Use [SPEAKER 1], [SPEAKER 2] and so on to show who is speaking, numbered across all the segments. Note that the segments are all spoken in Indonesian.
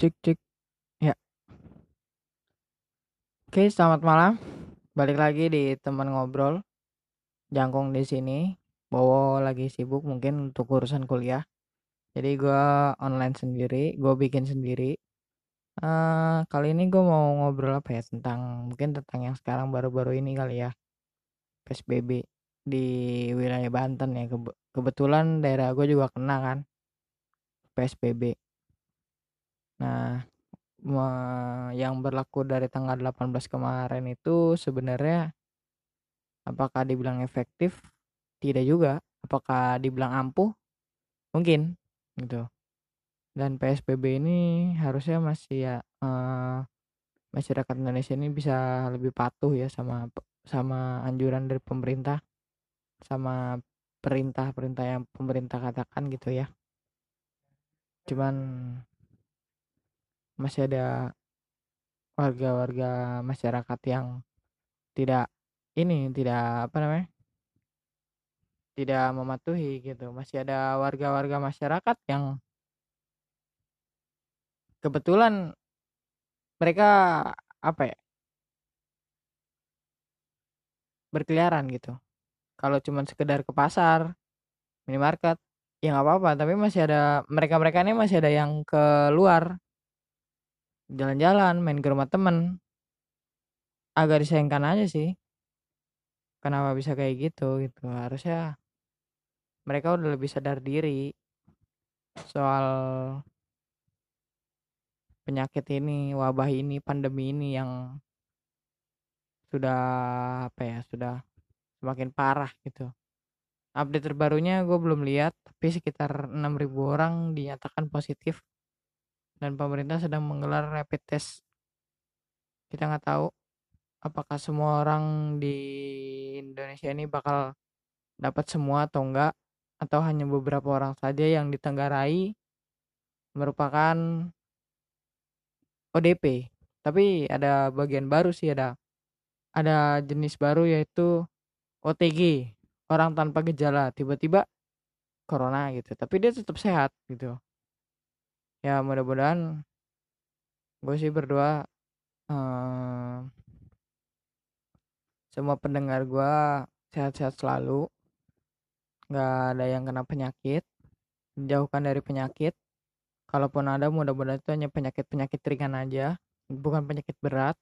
[SPEAKER 1] Cek cek. Ya. Oke, selamat malam. Balik lagi di teman ngobrol. Jangkung di sini. Bowo lagi sibuk mungkin untuk urusan kuliah. Jadi gue online sendiri, gue bikin sendiri. Uh, kali ini gue mau ngobrol apa ya tentang mungkin tentang yang sekarang baru-baru ini kali ya PSBB di wilayah Banten ya kebetulan daerah gue juga kena kan PSBB Nah, yang berlaku dari tanggal 18 kemarin itu sebenarnya apakah dibilang efektif? Tidak juga. Apakah dibilang ampuh? Mungkin gitu. Dan PSBB ini harusnya masih ya uh, masyarakat Indonesia ini bisa lebih patuh ya sama sama anjuran dari pemerintah sama perintah-perintah yang pemerintah katakan gitu ya. Cuman masih ada warga-warga masyarakat yang tidak ini tidak apa namanya tidak mematuhi gitu. Masih ada warga-warga masyarakat yang kebetulan mereka apa ya berkeliaran gitu. Kalau cuman sekedar ke pasar minimarket ya nggak apa-apa. Tapi masih ada mereka-mereka ini masih ada yang keluar jalan-jalan main ke rumah temen. Agak disayangkan aja sih kenapa bisa kayak gitu gitu. Harusnya mereka udah lebih sadar diri soal penyakit ini wabah ini pandemi ini yang sudah apa ya sudah semakin parah gitu. Update terbarunya gue belum lihat tapi sekitar 6000 orang dinyatakan positif dan pemerintah sedang menggelar rapid test. Kita nggak tahu apakah semua orang di Indonesia ini bakal dapat semua atau enggak atau hanya beberapa orang saja yang ditenggarai merupakan ODP. Tapi ada bagian baru sih ada ada jenis baru yaitu OTG, orang tanpa gejala, tiba-tiba corona gitu. Tapi dia tetap sehat gitu ya mudah-mudahan gue sih berdoa uh, semua pendengar gue sehat-sehat selalu nggak ada yang kena penyakit jauhkan dari penyakit. Kalaupun ada mudah-mudahan itu hanya penyakit-penyakit ringan aja bukan penyakit berat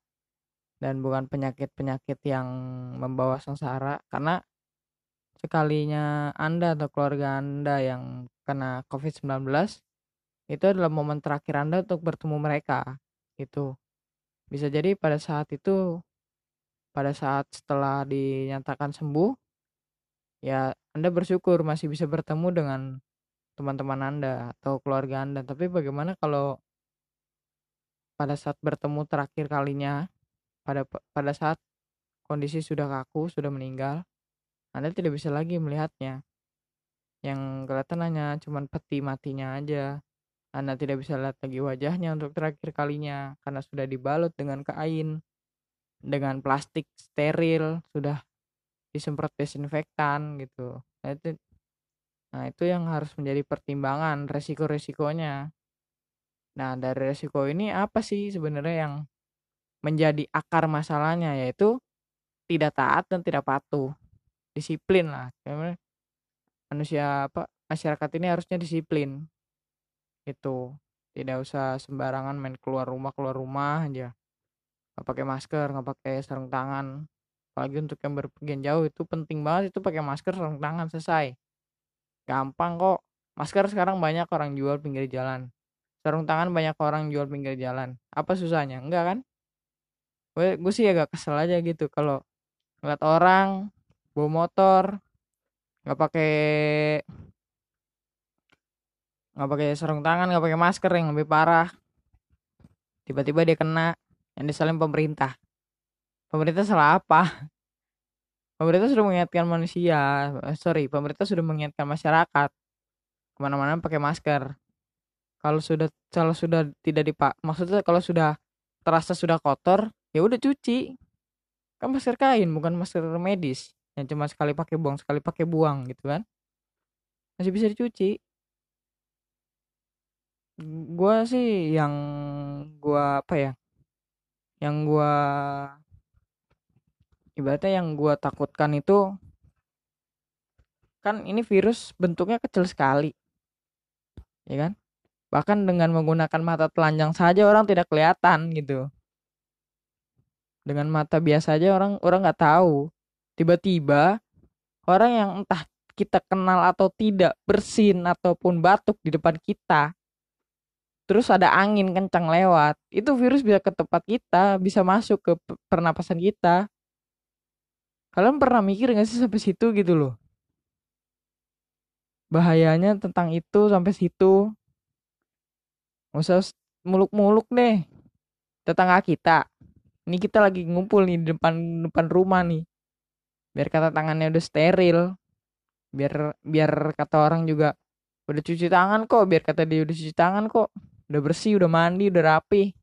[SPEAKER 1] dan bukan penyakit-penyakit yang membawa sengsara. Karena sekalinya Anda atau keluarga Anda yang kena COVID-19 itu adalah momen terakhir Anda untuk bertemu mereka itu bisa jadi pada saat itu pada saat setelah dinyatakan sembuh ya Anda bersyukur masih bisa bertemu dengan teman-teman Anda atau keluarga Anda. Tapi bagaimana kalau pada saat bertemu terakhir kalinya pada pada saat kondisi sudah kaku sudah meninggal Anda tidak bisa lagi melihatnya. Yang kelihatan hanya cuman peti matinya aja anda tidak bisa lihat lagi wajahnya untuk terakhir kalinya karena sudah dibalut dengan kain, dengan plastik steril, sudah disemprot desinfektan gitu. Nah itu, nah itu yang harus menjadi pertimbangan resiko-resikonya. Nah dari resiko ini apa sih sebenarnya yang menjadi akar masalahnya yaitu tidak taat dan tidak patuh, disiplin lah. Manusia apa masyarakat ini harusnya disiplin itu tidak usah sembarangan main keluar rumah keluar rumah aja. Nggak pakai masker nggak pakai sarung tangan. Apalagi untuk yang berpergian jauh itu penting banget itu pakai masker sarung tangan selesai. Gampang kok. Masker sekarang banyak orang jual pinggir jalan. Sarung tangan banyak orang jual pinggir jalan. Apa susahnya? Enggak kan? Gue, gue sih agak kesel aja gitu kalau ngeliat orang bawa motor nggak pakai nggak pakai sarung tangan nggak pakai masker yang lebih parah. Tiba-tiba dia kena yang disalin pemerintah. Pemerintah salah apa? Pemerintah sudah mengingatkan manusia eh, sorry pemerintah sudah mengingatkan masyarakat ke mana-mana pakai masker. Kalau sudah kalau sudah tidak dipak maksudnya kalau sudah terasa sudah kotor ya udah cuci. Kan masker kain bukan masker medis. Yang cuma sekali pakai buang sekali pakai buang gitu kan? Masih bisa dicuci gue sih yang gua apa ya yang gua ibaratnya yang gua takutkan itu kan ini virus bentuknya kecil sekali ya kan? Bahkan dengan menggunakan mata telanjang saja orang tidak kelihatan gitu. Dengan mata biasa aja orang orang nggak tahu. Tiba-tiba orang yang entah kita kenal atau tidak bersin ataupun batuk di depan kita terus ada angin kencang lewat. Itu virus bisa ke tempat kita bisa masuk ke pernapasan kita. Kalian pernah mikir gak sih sampai situ gitu loh? Bahayanya tentang itu sampai situ. Usah muluk-muluk deh. Tetangga kita. Ini kita lagi ngumpul nih di depan depan rumah nih. Biar kata tangannya udah steril. Biar biar kata orang juga udah cuci tangan kok. Biar kata dia udah cuci tangan kok udah bersih udah mandi udah rapi.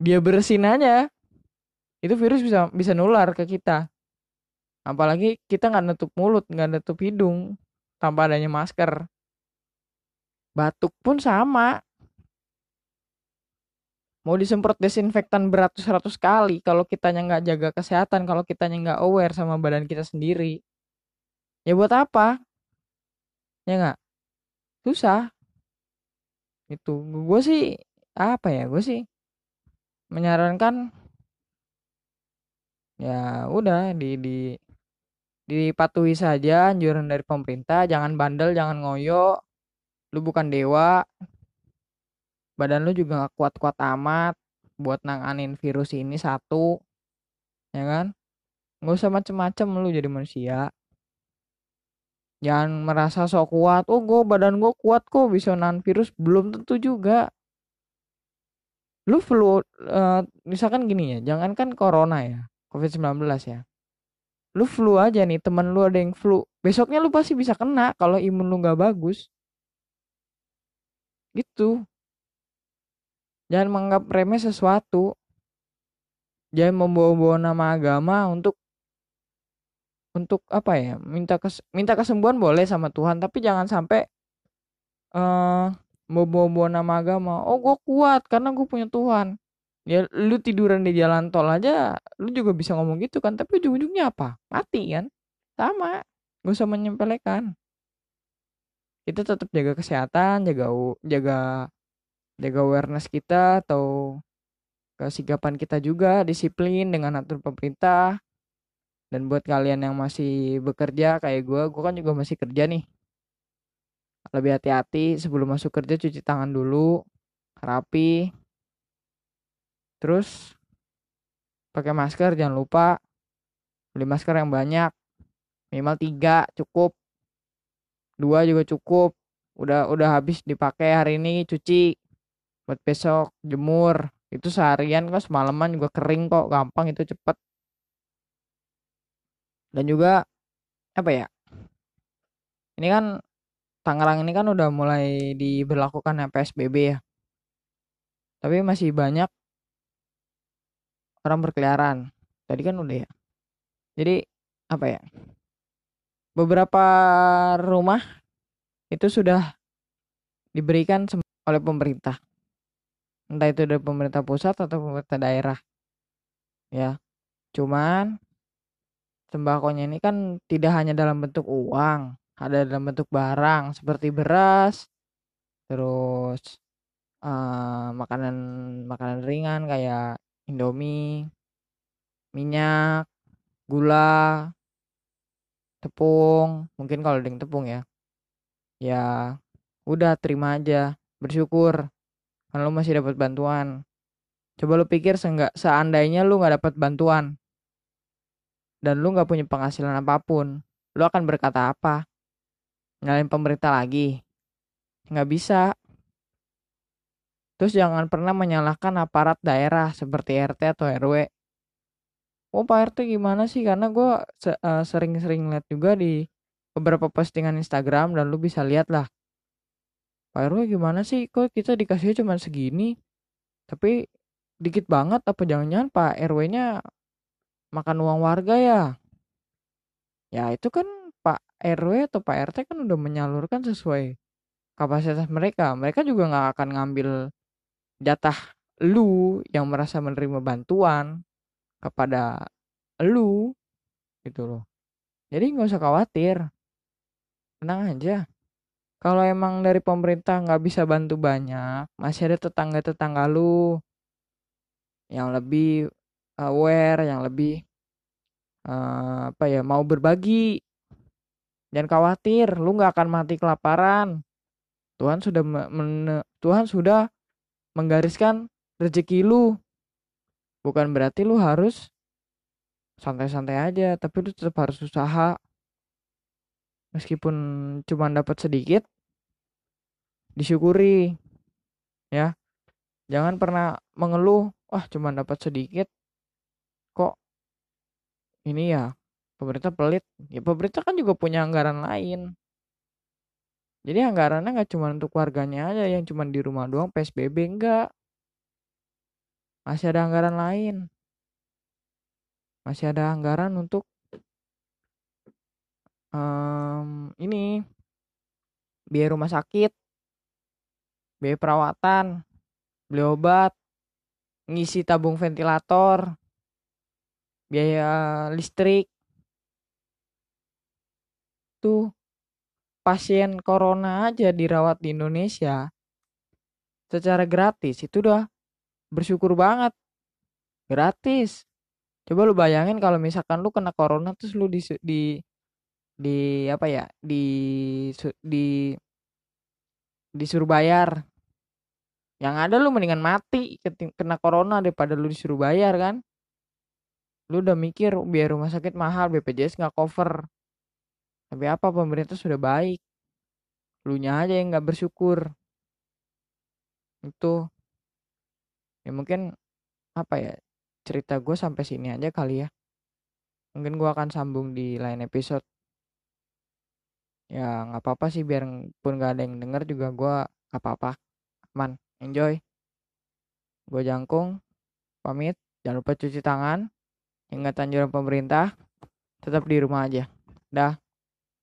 [SPEAKER 1] Dia bersin aja. Itu virus bisa bisa nular ke kita. Apalagi kita nggak nutup mulut nggak nutup hidung tanpa adanya masker. Batuk pun sama. Mau disemprot desinfektan beratus-ratus kali kalau kitanya nggak jaga kesehatan kalau kitanya nggak aware sama badan kita sendiri. Ya buat apa? Ya nggak? Susah itu gue sih apa ya gue sih menyarankan ya udah di di dipatuhi saja anjuran dari pemerintah. Jangan bandel jangan ngoyo lu bukan dewa. Badan lu juga gak kuat-kuat amat buat nanganin virus ini satu ya kan? Nggak usah macem-macem lu jadi manusia jangan merasa sok kuat. Oh gue badan gue kuat kok bisa nahan virus. Belum tentu juga. Lu flu uh, misalkan gini ya jangankan corona ya covid 19 ya. Lu flu aja nih temen lu ada yang flu. Besoknya lu pasti bisa kena kalau imun lu nggak bagus. Gitu. Jangan menganggap remeh sesuatu. Jangan membawa-bawa nama agama untuk untuk apa ya minta kes, minta kesembuhan boleh sama Tuhan tapi jangan sampai uh, bawa-bawa nama agama. Oh gue kuat karena gue punya Tuhan. Ya lu tiduran di jalan tol aja lu juga bisa ngomong gitu kan tapi ujung-ujungnya apa? Mati kan? Sama gak usah menyempelekan kita tetap jaga kesehatan jaga jaga jaga awareness kita atau kesigapan kita juga disiplin dengan atur pemerintah dan buat kalian yang masih bekerja kayak gue gue kan juga masih kerja nih. Lebih hati-hati sebelum masuk kerja cuci tangan dulu rapi. Terus pakai masker jangan lupa beli masker yang banyak. Minimal tiga cukup. Dua juga cukup. Udah udah habis dipakai hari ini cuci. Buat besok jemur. Itu seharian kok semalaman juga kering kok gampang itu cepet dan juga apa ya ini kan Tangerang ini kan udah mulai diberlakukan PSBB ya. Tapi masih banyak orang berkeliaran. Tadi kan udah ya. Jadi apa ya beberapa rumah itu sudah diberikan oleh pemerintah. Entah itu dari pemerintah pusat atau pemerintah daerah. Ya cuman sembakonya ini kan tidak hanya dalam bentuk uang ada dalam bentuk barang seperti beras terus uh, makanan makanan ringan kayak Indomie, minyak, gula, tepung, mungkin kalau dengan tepung ya. Ya, udah terima aja, bersyukur. Lu masih dapat bantuan. Coba lu pikir seenggak seandainya lu nggak dapat bantuan dan lu nggak punya penghasilan apa pun, lu akan berkata apa? Nyalain pemerintah lagi? Nggak bisa. Terus jangan pernah menyalahkan aparat daerah seperti RT atau RW. Oh Pak RT gimana sih? Karena gue uh, sering-sering lihat juga di beberapa postingan Instagram dan lu bisa lihat lah. Pak RW gimana sih? Kok kita dikasih cuma segini? Tapi dikit banget apa jangan-jangan Pak RW-nya makan uang warga ya? Ya itu kan Pak RW atau Pak RT kan udah menyalurkan sesuai kapasitas mereka. Mereka juga nggak akan ngambil jatah lu yang merasa menerima bantuan kepada lu gitu loh jadi nggak usah khawatir tenang aja kalau emang dari pemerintah nggak bisa bantu banyak masih ada tetangga-tetangga lu yang lebih aware yang lebih uh, apa ya mau berbagi jangan khawatir lu nggak akan mati kelaparan. Tuhan sudah men Tuhan sudah menggariskan rezeki lu. Bukan berarti lu harus santai-santai aja tapi lu tetap harus usaha. Meskipun cuma dapat sedikit disyukuri ya. Jangan pernah mengeluh wah cuma dapat sedikit ini ya pemerintah pelit. Ya pemerintah kan juga punya anggaran lain. Jadi anggarannya nggak cuma untuk warganya aja yang cuma di rumah doang PSBB enggak masih ada anggaran lain. Masih ada anggaran untuk um, ini biaya rumah sakit biaya perawatan beli obat ngisi tabung ventilator biaya listrik. Tuh pasien corona aja dirawat di Indonesia. Secara gratis itu udah bersyukur banget. Gratis. Coba lu bayangin kalau misalkan lu kena corona terus lu di di di apa ya di di disuruh bayar. Yang ada lu mendingan mati kena corona daripada lu disuruh bayar kan lu udah mikir biar rumah sakit mahal BPJS nggak cover. Tapi apa pemerintah sudah baik. Lu nya aja yang nggak bersyukur. Itu. Ya mungkin apa ya cerita gue sampai sini aja kali ya. Mungkin gue akan sambung di lain episode. Ya nggak apa-apa sih biar pun gak ada yang denger juga gue nggak apa-apa. Aman. Enjoy. Gue jangkung. Pamit. Jangan lupa cuci tangan ingat anjuran pemerintah tetap di rumah aja. Dah